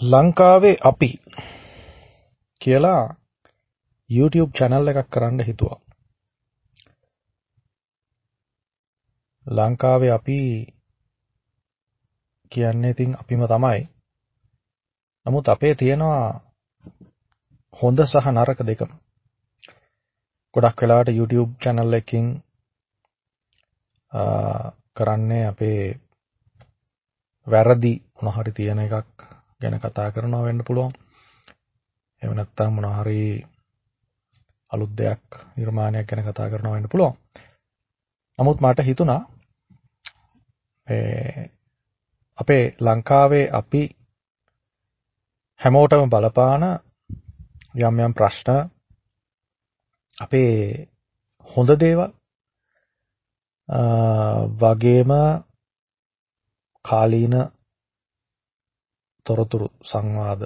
ලංකාවේ අපි කියලා YouTube channel එකක් කරන්න හිතුවා. ලංකාවේ අපි කියන්නේ ඉතින් අපිම තමයි. නමුත් අපේ තියෙනවා හොඳ සහ නරක දෙකම. ගොඩක් වෙලාවට YouTube channel එකකින් කරන්නේ අපේ වැරදි මොන හරි තියෙන එකක් ගැන කතා කරනවා වෙන්න පුළුවන්. එහෙම නැත්නම් මොනවා හරි අලුත් දෙයක් නිර්මාණයක් ගැන කතා කරනවා වෙන්න පුළුවන්. නමුත් මට හිතුණා අපේ ලංකාවේ අපි හැමෝටම බලපාන යම් යම් ප්‍රශ්න අපේ හොඳ දේවල් වගේම කාලීන තොරතුරු සංවාද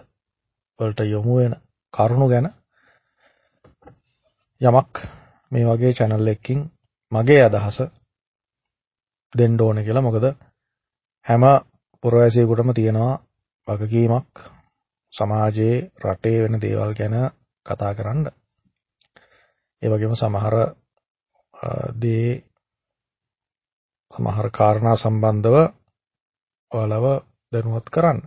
වලට යොමු වෙන කරුණු ගැන යමක් මේ වගේ channel එකකින් මගේ අදහස දෙන්න ඕනේ කියලා මොකද හැම පුරවැසියෙකුටම තියෙනවා වගකීමක් සමාජයේ රටේ වෙන දේවල් ගැන කතා කරන්න. ඒ වගේම සමහර දේ සමහර කාරණා සම්බන්ධව ඔයාලව දැනුවත් කරන්න.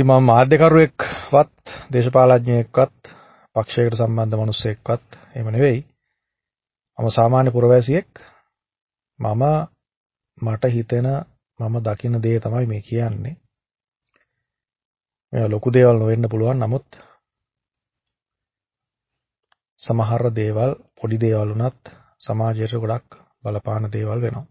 ඉතින් මම මාධ්‍යකරුවෙක්වත් දේශපාලඥයෙක්වත් පක්ෂයකට සම්බන්ධ මිනිස්සෙක්වත් එහෙම නෙවෙයි. මම සාමාන්‍ය පුරවැසියෙක්. මම මට හිතෙන මම දකින දේ තමයි මේ කියන්නේ. මේ ලොකු දේවල් නොවෙන්න පුළුවන් නමුත් සමහර දේවල් පොඩි දේවල් වුණත් සමාජයට ගොඩක් බලපාන දේවල් වෙනවා.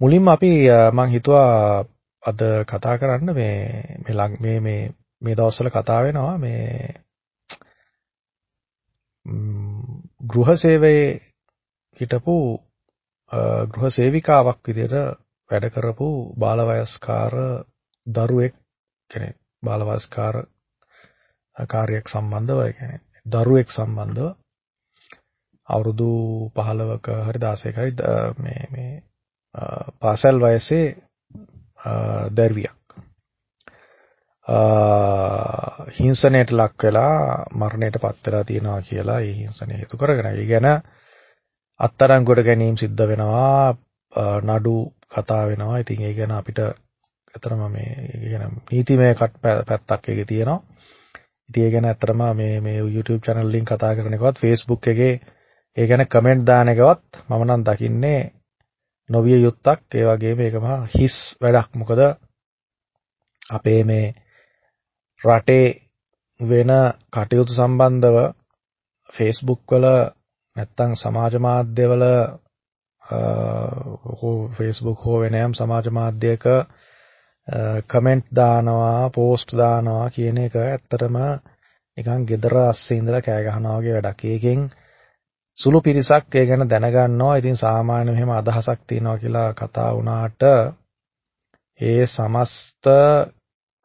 මුලින්ම අපි මම හිතුවා අද කතා කරන්න මේ මේ මේ මේ දවස්වල කතා වෙනවා මේ ගෘහ සේවයේ හිටපු ගෘහ සේවිකාවක් විදිහට වැඩ කරපු බාලවයස්කාර දරුවෙක් කියන්නේ බාලවයස්කාර කාර්යයක් සම්බන්ධව කියන්නේ දරුවෙක් සම්බන්ධව අවුරුදු 15ක හරි 16ක හරි මේ මේ පාසල් වයසේ දැරියක් හිංසනයට ලක් වෙලා මරණයට පත් වෙලා තියෙනවා කියලා ඒ හිංසනය හේතු කරගෙන. ඒ ගැන අත්අඩංගුවට ගැනීම සිද්ධ වෙනවා නඩු කතා වෙනවා. ඉතින් ඒ ගැන අපිට ඇත්තටම මේ කියන නීතිමය පැත්තක් එකේ තියෙනවා. ඉතින් ඒ ගැන ඇත්තටම මේ මේ YouTube channel ලින්ක් කතා කරන එකවත් Facebook එකේ ඒ ගැන කමෙන්ට් දාන එකවත් මම නම් දකින්නේ නොවිය යුත්තක් ඒ වගේම ඒක මහා හිස් වැඩක් මොකද අපේ මේ රටේ වෙන කටයුතු සම්බන්ධව Facebook වල නැත්තම් සමාජ මාධ්‍යවල හෝ Facebook හෝ වෙන යම් සමාජ මාධ්‍යයක කමෙන්ට් දානවා පෝස්ට් දානවා කියන එක ඇත්තටම නිකන් gedara අස්සේ ඉඳලා කෑ ගහනවා වගේ වැඩක්. ඒකෙන් සුළු පිරිසක් ඒ ගැන දැනගන්නවා. ඉතින් සාමාන්‍ය මෙහෙම අදහසක් තියෙනවා කියලා කතා වුණාට ඒ සමස්ත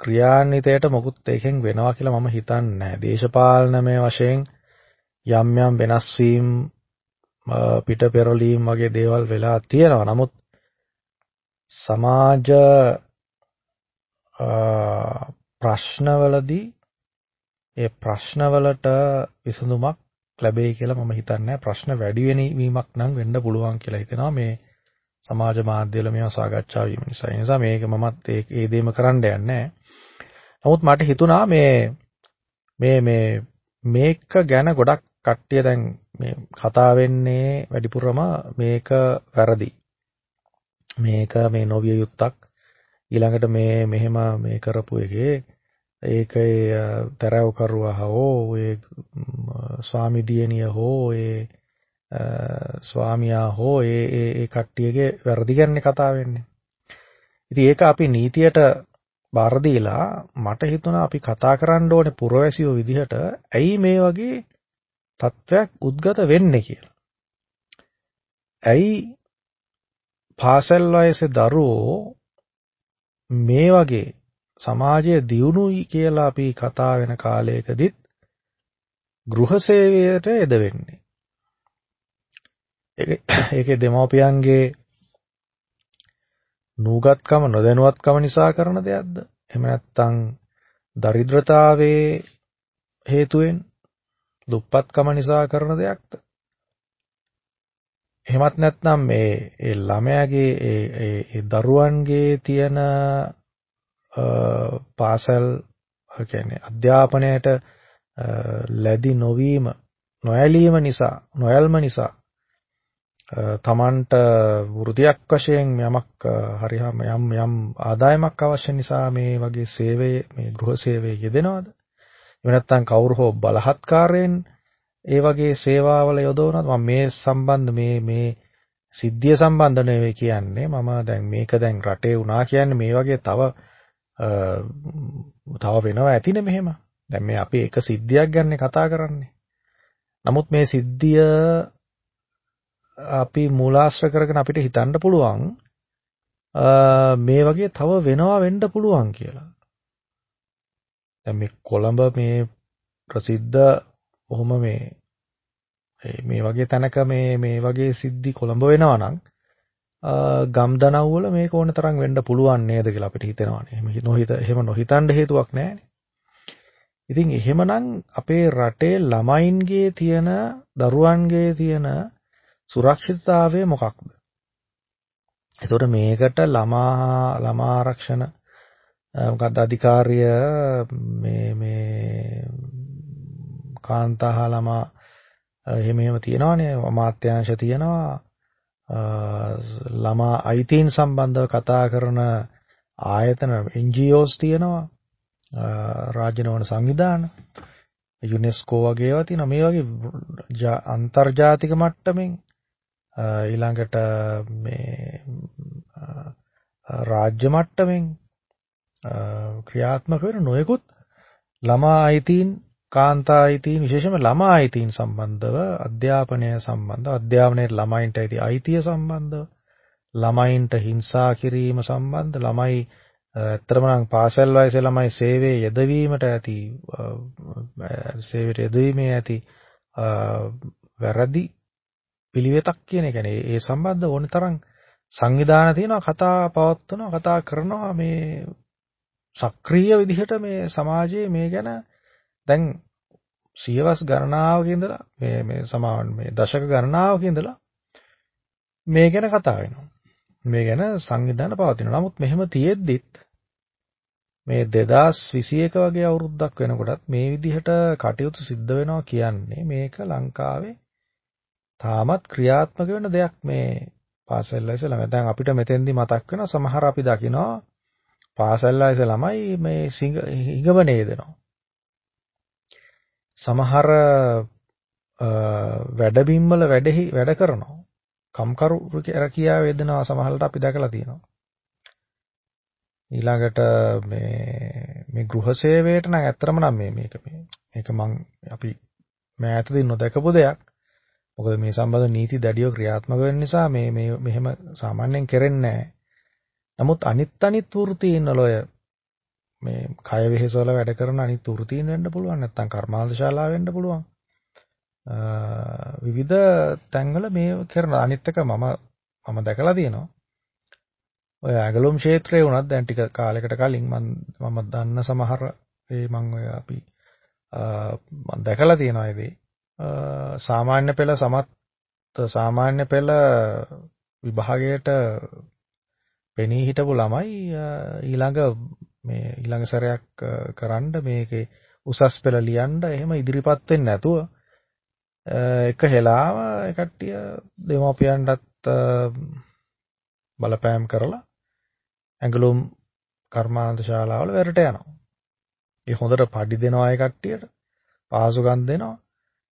ක්‍රියාන්විතයට මොකුත් එකෙන් වෙනවා කියලා මම හිතන්නේ නැහැ. දේශපාලනමය වශයෙන් යම් යම් වෙනස් වීම පිට පෙරලීම් වගේ දේවල් වෙලා තියෙනවා. නමුත් සමාජ ප්‍රශ්නවලදී ඒ ප්‍රශ්නවලට විසඳුමක් ලැබෙයි කියලා මම හිතන්නේ ප්‍රශ්න වැඩි වෙනවීමක් නම් වෙන්න පුළුවන් කියලා හිතෙනවා මේ සමාජ මාධ්‍යවල මේවා සාකච්ඡා වීම නිසා. ඒ නිසා මේක මමත් ඒ දේම කරන්න යන්නේ නමුත් මට හිතුණා මේ මේ මේ මේක ගැන ගොඩක් කට්ටිය දැන් මේ කතා වෙන්නේ වැඩිපුරම මේක වැරදි. මේක මේ නොවිය යුත්තක්. ඊළඟට මේ මෙහෙම මේ කරපු එකේ ඒකේ තරවකරුවා හෝ ඒ ස්වාමි දියණිය හෝ ඒ ස්වාමියා හෝ ඒ ඒ ඒ කට්ටියගේ වැරදි ගැන කතා වෙන්නේ. ඉතින් ඒක අපි නීතියට බාර දීලා මට හිතුණා අපි කතා කරන්න ඕනේ පුරවැසියෝ විදිහට ඇයි මේ වගේ තත්වයක් උද්ගත වෙන්නේ කියලා. ඇයි පාසල් වයසේ දරුවෝ මේ වගේ සමාජය දියුණුයි කියලා අපි කතා වෙන කාලයකදීත් ගෘහ සේවයට එද වෙන්නේ. ඒකේ දෙමව්පියන්ගේ නූගත්කම නොදැනුවත්කම නිසා කරන දෙයක්ද? එහෙම නැත්නම් දරිද්‍රතාවයේ හේතුවෙන් දුප්පත්කම නිසා කරන දෙයක්ද? එහෙමත් නැත්නම් මේ ඒ ළමයාගේ ඒ ඒ දරුවන්ගේ තියෙන පාසල් කියන්නේ අධ්‍යාපනයට ලැබි නොවීම නොඇලීම නිසා නොයල්ම නිසා තමන්ට වෘතියක් වශයෙන් යමක් හරියම යම් යම් ආදායමක් අවශ්‍ය නිසා මේ වගේ සේවයේ මේ ගෘහ සේවයේ යෙදෙනවද? එහෙම නැත්නම් කවුරු හෝ බලහත්කාරයෙන් ඒ වගේ සේවාවල යොදවනවද? මම මේ සම්බන්ධ මේ මේ සිද්ධිය සම්බන්ධ නෙවෙයි කියන්නේ. මම දැන් මේක දැන් රටේ වුණා කියන්නේ මේ වගේ තව තව වෙනවා ඇතිනේ මෙහෙම. දැන් මේ අපි එක සිද්ධියක් ගැන කතා කරන්නේ. නමුත් මේ සිද්ධිය අපි මූලාශ්‍ර කරගෙන අපිට හිතන්න පුළුවන් මේ වගේ තව වෙනවා වෙන්න පුළුවන් කියලා. දැන් මේ කොළඹ මේ ප්‍රසිද්ධ කොහොම මේ මේ වගේ තැනක මේ මේ වගේ සිද්ධි කොළඹ වෙනවා නම් ගම්දනව් වල මේක ඕන තරම් වෙන්න පුළුවන් නේද කියලා අපිට හිතෙනවානේ. එහෙම නොහිත එහෙම නොහිතන්න හේතුවක් නැහැනේ. ඉතින් එහෙමනම් අපේ රටේ ළමයින්ගේ තියෙන දරුවන්ගේ තියෙන සුරක්ෂිතතාවය මොකක්ද? එතකොට මේකට ළමා ළමා ආරක්ෂණ මොකක්ද අධිකාරිය මේ මේ කාන්තාහ ළමා එහෙම එහෙම තියෙනවානේ අමාත්‍යාංශ තියෙනවා ළමා අයිතීන් සම්බන්ධව කතා කරන ආයතන NGOs තියෙනවා. රාජ්‍ය නොවන සංවිධාන. යුනෙස්කෝ වගේ ඒවා තියෙනවා. මේ වගේ අන්තර්ජාතික මට්ටමින් ඊළඟට මේ රාජ්‍ය මට්ටමින් ක්‍රියාත්මක වෙන නොයෙකුත් ළමා අයිතීන් කාන්තා අයිතීන් විශේෂයෙන්ම ළමා අයිතීන් සම්බන්ධව අධ්‍යාපනය සම්බන්ධව අධ්‍යාපනයේ ළමයින්ට ඇති අයිතිය සම්බන්ධව ළමයින්ට හිංසා කිරීම සම්බන්ධ ළමයි ඇත්තටම නම් පාසල් වයසේ ළමයි සේවයේ යෙදවීමට ඇති සේවයට යෙදවීමේ ඇති වැරදි පිළිවෙතක් කියන එක නේ. ඒ සම්බන්ධ ඕන තරම් සංවිධාන තියෙනවා කතා පවත්වනවා කතා කරනවා. මේ සක්‍රීය විදිහට මේ සමාජයේ මේ ගැන දැන් සියවස් ගණනාවක ඉඳලා මේ මේ සමාන මේ දශක ගණනාවක ඉඳලා මේ ගැන කතා වෙනවා. මේ ගැන සංවිධාන පවතිනවා. නමුත් මෙහෙම තියෙද්දිත් මේ 2021 වගේ අවුරුද්දක් වෙනකොටත් මේ විදිහට කටයුතු සිද්ධ වෙනවා කියන්නේ මේක ලංකාවේ තාමත් ක්‍රියාත්මක වෙන දෙයක් මේ පාසල් වයසේ ළමයි. දැන් අපිට මෙතෙන්දි මතක් වෙන සමහර අපි දකිනවා පාසල් වයසේ ළමයි මේ හිඟවනේ දෙනවා. සමහර වැඩබිම් වල වැඩෙහි වැඩ කරනවා. කම්කරු රැකියාව වේදනාව සමහරවිට අපි දැකලා තියෙනවා. ඊළඟට මේ මේ ගෘහ සේවයට නම් ඇත්තරම නම් මේ මේක මේ මේක මං අපි මෑතදී නොදකපු දෙයක්. මොකද මේ සම්බන්ධ නීති දැඩිව ක්‍රියාත්මක වෙන නිසා මේ මේ මෙහෙම සාමාන්‍යයෙන් කරෙන්නේ නැහැ. නමුත් අනිත් අනිත් වෘත්තීන් වල මේ කය වෙහෙසවල වැඩ කරන අනිත් වෘතීන් වෙන්න පුළුවන් නැත්නම් කර්මාන්ත ශාලා වෙන්න පුළුවන්. විවිධ තැන්වල මේ කරන අනිත් එක මම මම දැකලා තියෙනවා. ඔය ඇගලුම් ක්ෂේත්‍රයේ වුණත් දැන් ටික කාලයකට කලින් මම මම දන්න සමහර ඒ මම ඔය අපි මම දැකලා තියෙනවා ඒ සාමාන්‍ය පෙළ සමත් සාමාන්‍ය පෙළ විභාගයට පෙනී හිටපු ළමයි ඊළඟ මේ ඊළඟ සැරයක් කරන්න මේකේ උසස් පෙළ ලියන්න එහෙම ඉදිරිපත් වෙන්නේ නැතුව එක හෙලාව ඒ කට්ටිය දෙමාපියන්ටත් බලපෑම් කරලා ඇඟලුම් කර්මාන්ත ශාලාවල වැඩට යනවා. ඒ හොඳට පඩි දෙනවා ඒ කට්ටියට. පාසුකම් දෙනවා.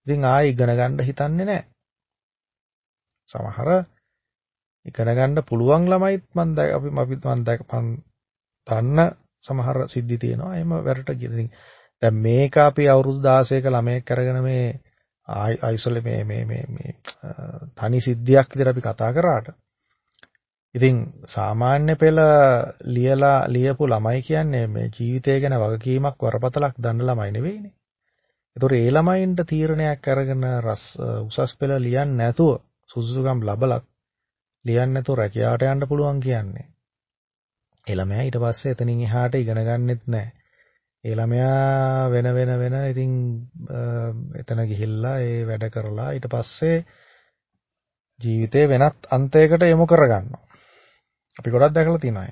ඉතින් ආයෙ ඉගෙන ගන්න හිතන්නේ නැහැ. සමහර ඉගෙන ගන්න පුළුවන් ළමයිත් මම අපි අපි මම දන්න සමහර සිද්ධි තියෙනවා. එහෙම වැරට ගිහින් දැන් මේක අපි අවුරුදු 16ක ළමයෙක් කරගෙන මේ අයිසොලේ මේ මේ මේ මේ තනි සිද්ධියක් විදිහට අපි කතා කරාට ඉතින් සාමාන්‍ය පෙළ ලියලා ලියපු ළමයි කියන්නේ මේ ජීවිතය ගැන වගකීමක් වරපතලක් දන්න ළමයි නෙවෙයිනේ. ඒතොර ඒ ළමයින්ට තීරණයක් අරගෙන උසස් පෙළ ලියන්නේ නැතුව සුසුසුකම් ලබලත් ලියන්නේ නැතුව රැකියාවට යන්න පුළුවන් කියන්නේ ඒ ළමයා ඊට පස්සේ එතනින් එහාට ඉගෙන ගන්නෙත් නැහැ. ඒ ළමයා වෙන වෙන වෙන ඉතින් එතන ගිහිල්ලා ඒ වැඩ කරලා ඊට පස්සේ ජීවිතේ වෙනත් අන්තයකට යොමු කරගන්නවා. අපි ගොඩක් දැකලා තියෙනවා.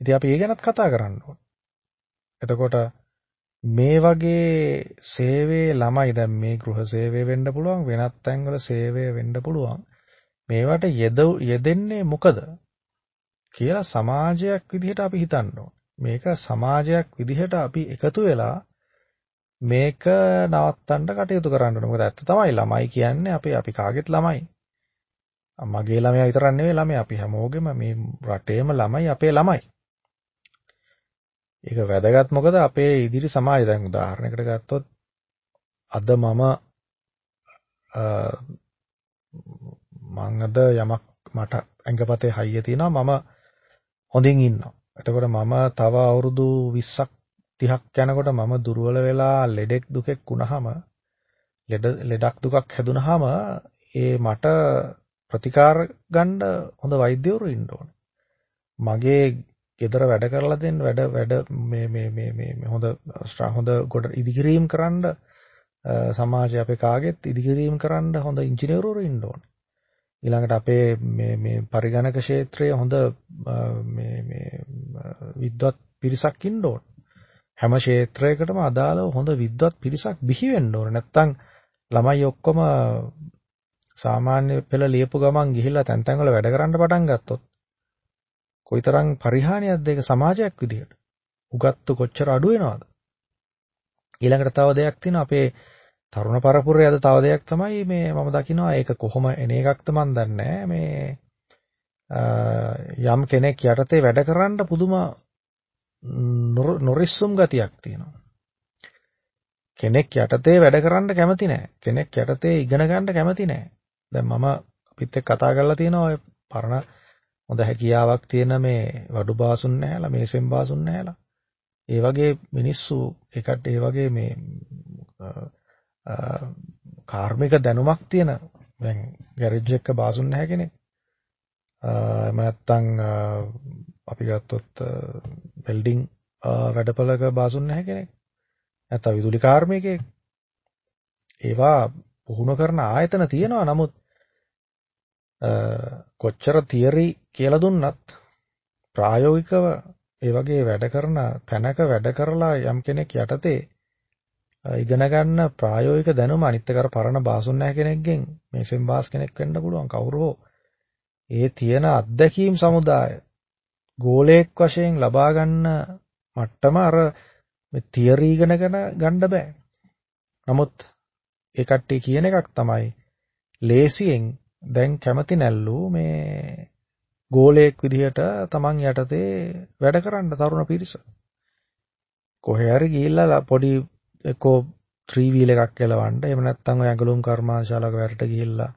ඉතින් අපි ඒ ගැනත් කතා කරන්න ඕන. එතකොට මේ වගේ සේවයේ ළමයි දැන් මේ ගෘහ සේවය වෙන්න පුළුවන් වෙනත් තැන්වල සේවය වෙන්න පුළුවන්. මේවට යෙදෙන්නේ මොකද කියලා සමාජයක් විදිහට අපි හිතන්න ඕන. මේක සමාජයක් විදිහට අපි එකතු වෙලා මේක නවත්තන්න කටයුතු කරන්න ඕන. මොකද ඇත්ත තමයි ළමයි කියන්නේ අපි අපි කාගෙත් ළමයි. මගේ ළමයා විතරක් නෙවෙයි ළමයි අපි හැමෝගෙම මේ රටේම ළමයි අපේ ළමයි. ඒක වැදගත් මොකද අපේ ඉදිරි සමාජය දැන් උදාහරණයකට ගත්තොත් අද මම මං අද යමක් මට ඇඟපතේ හයිය තියෙනවා මම හොඳින් ඉන්නවා. එතකොට මම තව අවුරුදු 20ක් 30ක් යනකොට මම දුර්වල වෙලා ලෙඩෙක් දුකෙක් වුණාම ලෙඩ ලෙඩක් දුකක් හැදුනහම ඒ මට ප්‍රතිකාර ගන්න හොඳ වෛද්‍යවරු ඉන්න ඕනේ. මගේ ගෙදර වැඩ කරලා දෙන්න වැඩ වැඩ මේ මේ මේ මේ හොඳ හොඳ ගොඩ ඉදිකිරීම කරන්න සමාජය අපේ කාගෙත් ඉදිකිරීම කරන්න හොඳ ඉංජිනේරුවරු ඉන්න ඕනේ. ඊළඟට අපේ මේ මේ පරිගණක ක්ෂේත්‍රයේ හොඳ මේ මේ විද්වත් පිරිසක් ඉන්න ඕන. හැම ක්ෂේත්‍රයකටම අදාළව හොඳ විද්වත් පිරිසක් බිහි වෙන්න ඕන. නැත්තම් ළමයි ඔක්කොම සාමාන්‍ය පෙළ ලියපු ගමන් ගිහිල්ලා තැන් තැන් වල වැඩ කරන්න පටන් ගත්තොත් කොයිතරම් පරිහානියක්ද ඒක සමාජයක් විදිහට. උගත්තු කොච්චර අඩු වෙනවද? ඊළඟට තව දෙයක් තියෙනවා අපේ තරුණ පරපුරේ අද තව දෙයක් තමයි මේ මම දකිනවා ඒක කොහොම එන එකක්ද මන් දන්නේ මේ යම් කෙනෙක් යටතේ වැඩ කරන්න පුදුම නොරිස්සුම් ගතියක් තියෙනවා. කෙනෙක් යටතේ වැඩ කරන්න කැමති නැහැ. කෙනෙක් යටතේ ඉගෙන ගන්න කැමති නැහැ. දැන් මම අපිත් එක්ක කතා කරලා තියෙනවා ඔය පරණ හොඳ හැකියාවක් තියෙන මේ වඩු බාසුන් නැහැලා මේසෙන් බාසුන් නැහැලා. ඒ වගේ මිනිස්සු එකට ඒ වගේ මේ කාර්මික දැනුමක් තියෙන දැන් ගෑරේජ් එකක බාසුන් නැහැ කෙනෙක්. එහෙම නැත්නම් අපි ගත්තොත් වෙල්ඩින් වැඩපළක බාසුන් නැහැ කෙනෙක්. නැත්නම් විදුලි කාර්මිකයෙක්. ඒවා පුහුණු කරන ආයතන තියෙනවා නමුත් කොච්චර තියරි කියලා දුන්නත් ප්‍රායෝගිකව ඒ වගේ වැඩ කරන තැනක වැඩ කරලා යම් කෙනෙක් යටතේ ඉගෙන ගන්න ප්‍රායෝගික දැනුම අනිත් එක අර පරණ බාසුන් නැහැ කෙනෙක්ගෙන් මේසෙන් බාස් කෙනෙක් වෙන්න පුළුවන් කවුරු හෝ ඒ තියෙන අත්දැකීම් සමුදාය ගෝලයක් වශයෙන් ලබා ගන්න මට්ටම අර මේ තියරි ඉගෙනගෙන ගන්න බෑ. නමුත් ඒ කට්ටිය කියන එකක් තමයි ලේසියෙන් දැන් කැමති නැල්ලු මේ ගෝලයක් විදිහට Taman යටතේ වැඩ කරන්න තරුණ පිරිස. කොහේ හරි ගිහිල්ලා පොඩි එක්කෝ ත්‍රී වීල් එකක් එලවන්න එහෙම නැත්නම් ඔය ඇඟලුම් කර්මාන්තශාලාවක වැඩට ගිහිල්ලා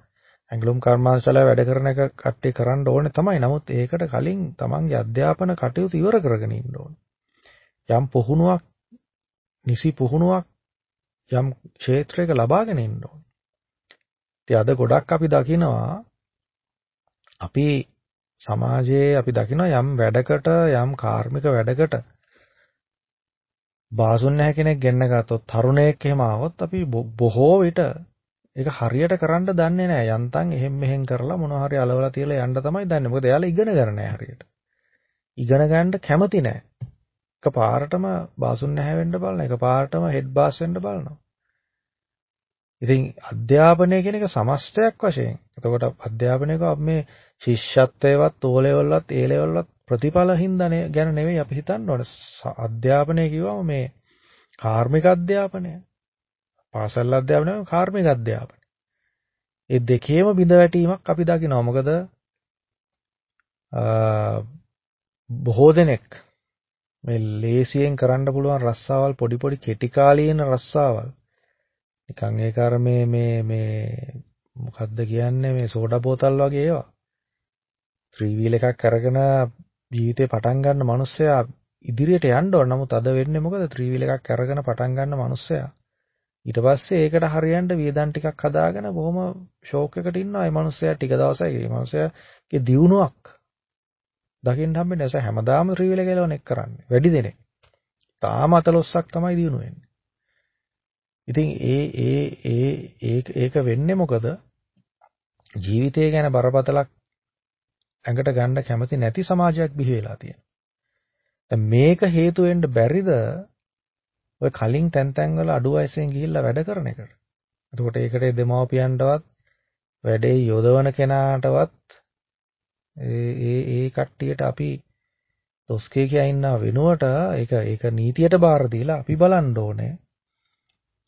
ඇඟලුම් කර්මාන්තශාලාවේ වැඩ කරන එක කට්ටිය කරන්න ඕනේ තමයි. නමුත් ඒකට කලින් තමන්ගේ අධ්‍යාපන කටයුතු ඉවර කරගෙන ඉන්න ඕනේ. යම් පුහුණුවක් නිසි පුහුණුවක් යම් ක්ෂේත්‍රයක ලබාගෙන ඉන්න ඕනේ. ඉතින් අද ගොඩක් අපි දකිනවා අපි සමාජයේ අපි දකිනවා යම් වැඩකට යම් කාර්මික වැඩකට බාසුන් නැහැ කෙනෙක් ගෙන්න ගත්තොත් තරුණයෙක් එහෙම ආවොත් අපි බොහෝ විට ඒක හරියට කරන්න දන්නේ නැහැ. යන්තම් එහෙම් මෙහෙම් කරලා මොනවා හරි අලවලා තියලා යන්න තමයි දන්නේ. මොකද එයාලා ඉගෙන ගන්න නැහැ හරියට. ඉගෙන ගන්න කැමති නැහැ. එකපාරටම බාසුන් නැහැ වෙන්න බලන එකපාරටම හෙඩ් බාස් වෙන්න බලනවා. ඉතින් අධ්‍යාපනය කියන එක සමස්තයක් වශයෙන්. එතකොට අධ්‍යාපනයක අපි මේ ශිෂ්‍යත්වයවත් ඕ ලෙවල්වත් ඒ ලෙවල්වත් ප්‍රතිඵල හින්දා ගැන නෙවෙයි අපි හිතන්න ඕනේ. අධ්‍යාපනය කිව්වම මේ කාර්මික අධ්‍යාපනය. පාසල් අධ්‍යාපනය කාර්මික අධ්‍යාපනය. ඒ දෙකේම බිඳ වැටීමක් අපි දකිනවා. මොකද බොහෝ දෙනෙක් මේ ලේසියෙන් කරන්න පුළුවන් රස්සාවල් පොඩි පොඩි කෙටි කාලීන රස්සාවල් නිකන් ඒක අර මේ මේ මේ මොකද්ද කියන්නේ මේ සෝඩා බෝතල් වගේ ඒවා. ත්‍රී වීල් එකක් අරගෙන ජීවිතේ පටන් ගන්න මිනිස්සයා ඉදිරියට යන්න ඕන. නමුත් අද වෙන්නේ මොකද? ත්‍රී වීල් එකක් අරගෙන පටන් ගන්න මිනිස්සයා ඊට පස්සේ ඒකට හරියන්න වියදම් ටිකක් හදාගෙන බොහොම ෂෝක් එකකට ඉන්නවා. ඒ මිනිස්සයා ටික දවසයි මේ මිනිස්සයාගේ දියුණුවක් දකින්න හම්බෙන්නේ නැහැ. හැමදාම ත්‍රිවිල කෙලවන එක කරන්නේ. වැඩි දෙනෙක්. තාම අතලොස්සක් තමයි දිනු වෙන්නේ. ඉතින් ඒ ඒ ඒ ඒක වෙන්නේ මොකද? ජීවිතය ගැන බරපතලක් ඇඟට ගන්න කැමති නැති සමාජයක් බිහි වෙලා තියෙනවා. දැන් මේක හේතු වෙන්න බැරිද ඔය කලින් තැන් තැන් වල අඩු වයසෙන් ගිහිල්ලා වැඩ කරන එකට. එතකොට ඒකට දෙමව්පියන්ටවත් වැඩේ යොදවන කෙනාටවත් ඒ ඒ ඒ කට්ටියට අපි දොස්කේ කියා ඉන්නා වෙනුවට ඒක ඒක නීතියට බාර දීලා අපි බලන්න ඕනේ.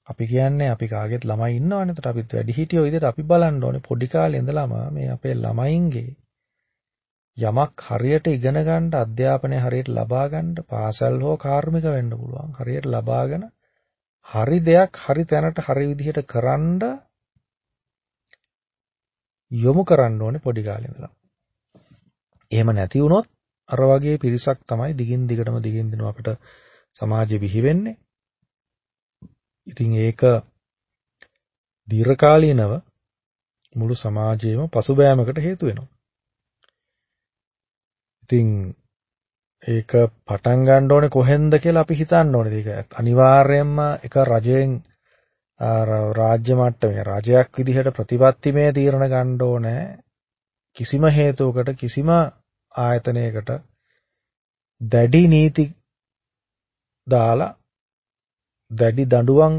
අපි කියන්නේ අපි කාගෙත් ළමයි ඉන්නවනේ. ඒතට අපිත් වැඩි හිටියෝ විදිහට අපි බලන්න ඕනේ පොඩි කාලේ ඉඳලාම මේ අපේ ළමයින්ගේ යමක් හරියට ඉගෙන ගන්න අධ්‍යාපනය හරියට ලබා ගන්න පාසල් හෝ කාර්මික වෙන්න පුළුවන්. හරියට ලබාගෙන හරි දෙයක් හරි තැනට හරි විදිහට කරන්න යොමු කරන්න ඕනේ පොඩි කාලේ ඉඳලා. එහෙම නැති වුණොත් අර වගේ පිරිසක් තමයි දිගින් දිගටම දිගින් දිනව අපිට සමාජෙ බිහි වෙන්නේ. ඉතින් ඒක දීර්ඝකාලීනව මුළු සමාජයේම පසුබෑමකට හේතු වෙනවා. ඉතින් ඒක පටන් ගන්න ඕනේ කොහෙන්ද කියලා අපි හිතන්න ඕනේ. ඒක අනිවාර්යයෙන්ම එක රජයෙන් රාජ්‍ය මට්ටමේ රජයක් විදිහට ප්‍රතිපත්තිමය තීරණ ගන්න ඕනේ. කිසිම හේතුවකට කිසිම ආයතනයකට දැඩි නීති දාලා දැඩි දඬුවම්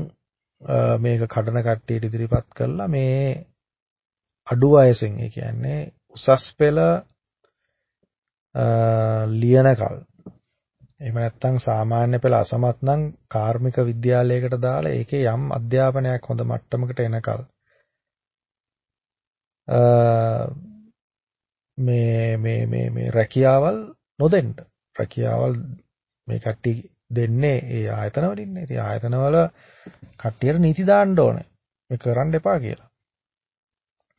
මේක කඩන කට්ටියට ඉදිරිපත් කළා මේ අඩු වයසෙන් ඒ කියන්නේ උසස් පෙළ ලියනකල් එහෙම නැත්නම් සාමාන්‍ය පෙළ අසමත් නම් කාර්මික විද්‍යාලයකට දාලා ඒකේ යම් අධ්‍යාපනයක් හොඳ මට්ටමකට එනකල් මේ මේ මේ මේ රැකියාවල් නොදෙන්න රැකියාවල් මේ කට්ටිය දෙන්නේ ඒ ආයතන වලින්නේ. ඉතින් ආයතන වල කට්ටියට නීති දාන්න ඕනේ. මේ කරන්න එපා කියලා.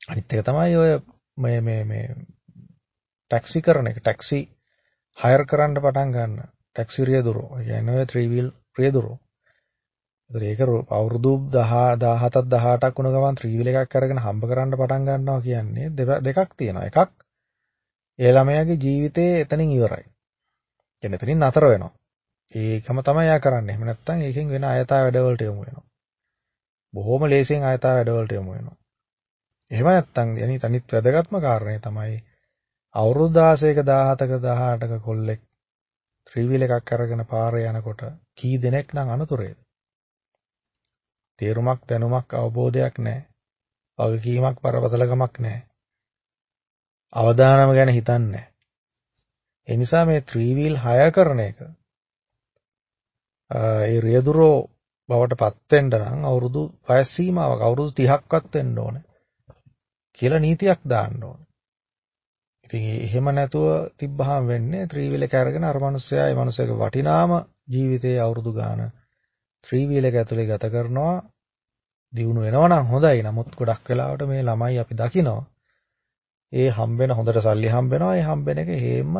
අනිත් එක තමයි ඔය මේ මේ මේ ටැක්සි කරන එක. ටැක්සි හයර් කරන්න පටන් ගන්න. ටැක්සි රියදුරෝ. ඒ කියන්නේ ඔය 3 wheel රියදුරෝ. ඒතර ඒක අවුරුදු 10 17ක් 18ක් වුණ ගමන් 3 wheel එකක් අරගෙන හම්බ කරන්න පටන් ගන්නවා කියන්නේ දෙකක් තියෙනවා. එකක් ඒ ළමයාගේ ජීවිතේ එතනින් ඉවරයි. කියන්නේ එතනින් නතර වෙනවා. ඒකම තමයි යා කරන්නේ. එහෙම නැත්නම් ඒකෙන් වෙන අයථා වැඩවලට යමු වෙනවා. බොහොම ලේසියෙන් අයථා වැඩවලට යමු වෙනවා. එහෙම නැත්නම් යනි තනිත් වැදගත්ම කාරණේ තමයි අවුරුදු 16ක 17ක 18ක කොල්ලෙක් ත්‍රිවිල් එකක් අරගෙන පාරේ යනකොට කී දෙනෙක් නම් අනතුරේද? තේරුමක් දැනුමක් අවබෝධයක් නැහැ. වගකීමක් පරපතලකමක් නැහැ. අවදානම ගැන හිතන්නේ නැහැ. ඒ නිසා මේ ත්‍රිවිල් 6 කරන එක ඒ රියදුරෝ බවට පත් වෙන්න නම් අවුරුදු වයස් සීමාවක් අවුරුදු 30ක්වත් වෙන්න ඕනේ. කියලා නීතියක් දාන්න ඕනේ. ඉතින් එහෙම නැතුව තිබ්බහම වෙන්නේ ත්‍රිවිල් එක අරගෙන අර මිනිස්සයා ඒ මිනිස්සයාගේ වටිනාම ජීවිතයේ අවුරුදු ගාන ත්‍රිවිල් එක ඇතුලේ ගත කරනවා දිනු වෙනවා නම් හොඳයි. නමුත් ගොඩක් වෙලාවට මේ ළමයි අපි දකිනවා ඒ හම්බෙන හොඳට සල්ලි හම්බෙනවා. ඒ හම්බෙන එක හේම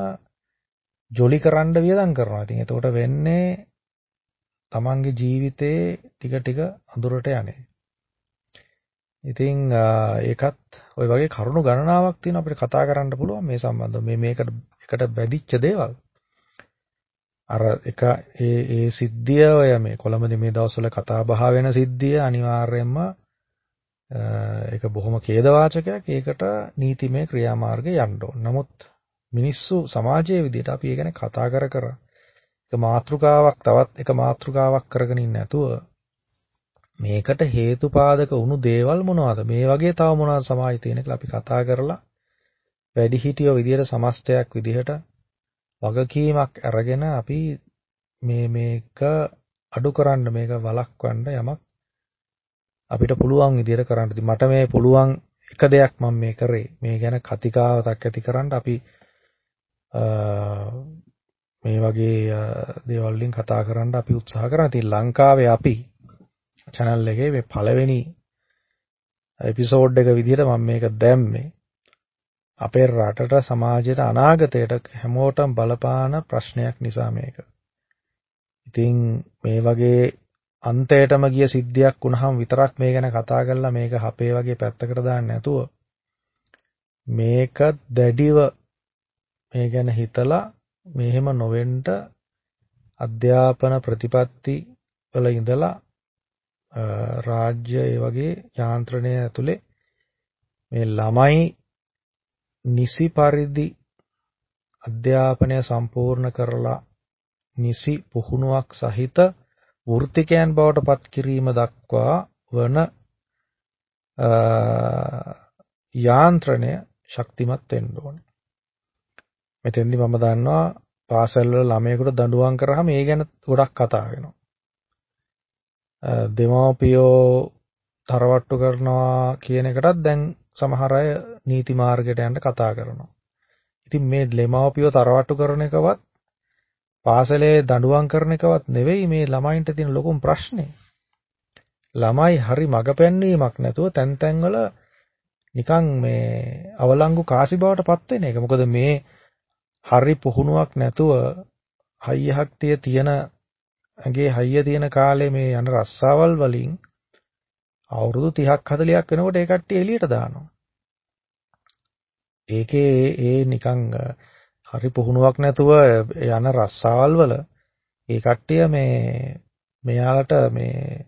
ජොලි කරන්න වියදම් කරනවා. ඉතින් එතකොට වෙන්නේ තමන්ගේ ජීවිතේ ටික ටික අඳුරට යන්නේ. ඉතින් ඒකත් ওই වගේ කරුණු ගණනාවක් තියෙනවා අපිට කතා කරන්න පුළුවන් මේ සම්බන්ධව. මේ මේකට එකට බැඳිච්ච දේවල්. අර එක ඒ ඒ සිද්ධිය ඔය මේ කොළඹදී මේ දවස්වල කතා බහ වෙන සිද්ධිය අනිවාර්යයෙන්ම ඒක බොහොම ඛේදවාචකයක්. ඒකට නීතිමය ක්‍රියාමාර්ගය යන්න ඕන. නමුත් මිනිස්සු සමාජයේ විදිහට අපි ඒ ගැන කතා කර කර එක මාත්‍රිකාවක් තවත් එක මාත්‍රිකාවක් කරගෙන ඉන්නේ නැතුව මේකට හේතුපාදක වුණු දේවල් මොනවද? මේ වගේ තව මොනවද සමාජයේ තියෙන කියලා අපි කතා කරලා වැඩිහිටියෝ විදියට සමස්තයක් විදිහට වගකීමක් අරගෙන අපි මේ මේක අඩු කරන්න මේක වළක්වන්න යමක් අපිට පුළුවන් විදියට කරන්න. මට මේ පුළුවන් එක දෙයක් මම මේ කරේ. මේ ගැන කතිකාවතක් ඇති කරන්න අපි මේ වගේ දේවල් වලින් කතා කරන්න අපි උත්සාහ කරනවා. ඉතින් ලංකාවේ අපි channel එකේ මේ පළවෙනි එපිසෝඩ් එක විදිහට මම මේක දැම්මේ අපේ රටට සමාජයට අනාගතයට හැමෝටම බලපාන ප්‍රශ්නයක් නිසා මේක. ඉතින් මේ වගේ අන්තයටම ගිය සිද්ධියක් වුණාම විතරක් මේ ගැන කතා කරලා මේක අපේ වගේ පැත්තකට දාන්න නැතුව මේක දැඩිව මේ ගැන හිතලා මෙහෙම නොවෙන්න අධ්‍යාපන ප්‍රතිපත්ති වල ඉඳලා රාජ්‍ය ඒ වගේ යාන්ත්‍රණය ඇතුලේ මේ ළමයි නිසි පරිදි අධ්‍යාපනය සම්පූර්ණ කරලා නිසි පුහුණුවක් සහිත වෘත්තිකයන් බවට පත් කිරීම දක්වා වන යාන්ත්‍රණය ශක්තිමත් වෙන්න ඕනේ. මෙතෙන්දි මම දන්නවා පාසල් වල ළමයෙකුට දඬුවම් කරාම ඒ ගැන ගොඩක් කතා වෙනවා. දෙමව්පියෝ තරවට්ටු කරනවා කියන එකටත් දැන් සමහර අය නීති මාර්ගයට යන්න කතා කරනවා. ඉතින් මේ දෙමව්පියෝ තරවට්ටු කරන එකවත් පාසලේ දඬුවම් කරන එකවත් නෙවෙයි මේ ළමයින්ට තියෙන ලොකුම ප්‍රශ්නේ. ළමයි හරි මග පෙන්වීමක් නැතුව තැන් තැන්වල නිකන් මේ අවලංගු කාසි බවට පත් වෙන එක. මොකද මේ හරි පුහුණුවක් නැතුව හයියහක්තිය තියෙන ඇගේ හයිය තියෙන කාලේ මේ යන රස්සාවල් වලින් අවුරුදු 30ක් 40ක් වෙනකොට ඒ කට්ටිය එළියට දානවා. ඒකේ ඒ නිකන් හරි පුහුණුවක් නැතුව යන රස්සාවල් වල ඒ කට්ටිය මේ මෙයාලට මේ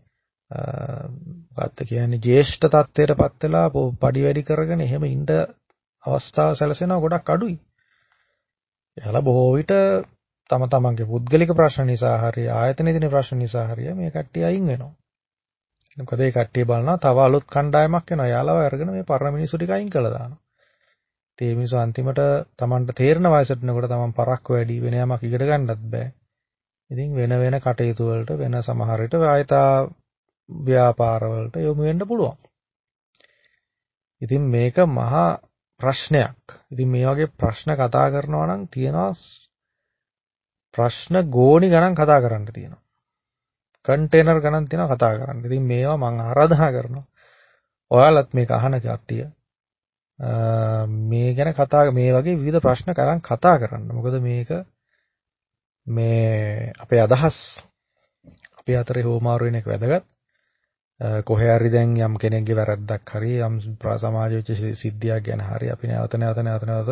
මොකක්ද කියන්නේ ජේෂ්ඨ තත්ත්වයටපත් වෙලා පඩි වැඩි කරගෙන එහෙම ඉන්න අවස්ථාව සැලසෙනවා ගොඩක් අඩුයි. එයාලා බොහෝ විට තම තමන්ගේ පුද්ගලික ප්‍රශ්න නිසා හරි ආයතනයේ තියෙන ප්‍රශ්න නිසා හරි මේ කට්ටිය අයින් වෙනවා. මොකද ඒ කට්ටිය බලනවා තව අලුත් කණ්ඩායමක් එනවා. යාළුව අරගෙන මේ පරණ මිනිස්සු ටික අයින් කළා දානවා. ඒ මිනිස්සු අන්තිමට තමන්ට තේරෙන වයසට එනකොට තමන් පරක්ක වැඩි වෙන යමක් ඉගෙන ගන්නත් බෑ. ඉතින් වෙන වෙන කටයුතු වලට වෙන සමහර විට ආයතා ව්‍යාපාර වලට යොමු වෙන්න පුළුවන්. ඉතින් මේක මහා ප්‍රශ්නයක්. ඉතින් මේ වගේ ප්‍රශ්න කතා කරනවා නම් තියනවා ප්‍රශ්න ගෝණි ගණන් කතා කරන්න තියෙනවා. කන්ටේනර් ගණන් තියෙනවා කතා කරන්න. ඉතින් මේවා මම ආරාධනා කරනවා. ඔයාලත් මේක අහන කට්ටිය මේ ගැන කතා මේ වගේ විවිධ ප්‍රශ්න කරන් කතා කරන්න. මොකද මේක මේ අපේ අදහස් අපේ අතරේ හෝමාරු වෙන එක වැදගත්. කොහේ හරි දැන් යම් කෙනෙක්ගේ වැරද්දක් හරි යම් සමාජ වෙච්ච සිද්ධියක් ගැන හරි අපි නැවත නැවත නැවත නැවත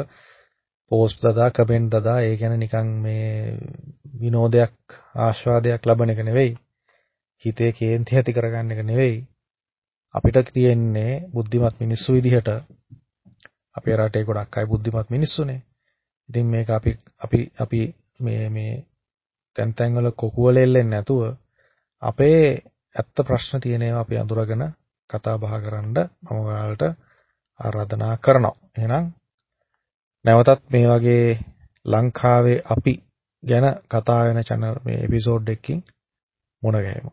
පෝස්ට් දදා කමෙන්ට් දදා ඒ ගැන නිකන් මේ විනෝදයක් ආස්වාදයක් ලබන එක නෙවෙයි. හිතේ කේන්ති ඇති කරගන්න එක නෙවෙයි. අපිට තියෙන්නේ බුද්ධිමත් මිනිස්සු විදිහට. අපේ රටේ ගොඩක් අය බුද්ධිමත් මිනිස්සුනේ. ඉතින් මේක අපි අපි අපි මේ මේ තැන් තැන් වල කොකුවල එල්ලෙන්නේ නැතුව අපේ ඇත්ත ප්‍රශ්න තියෙන ඒවා අපි අඳුරගෙන කතා බහ කරන්න මම ඔයාලට ආරාධනා කරනවා. එහෙනම් නැවතත් මේ වගේ ලංකාවේ අපි ගැන කතා වෙන channel මේ එපිසෝඩ් එකකින් මුණ ගැහෙමු.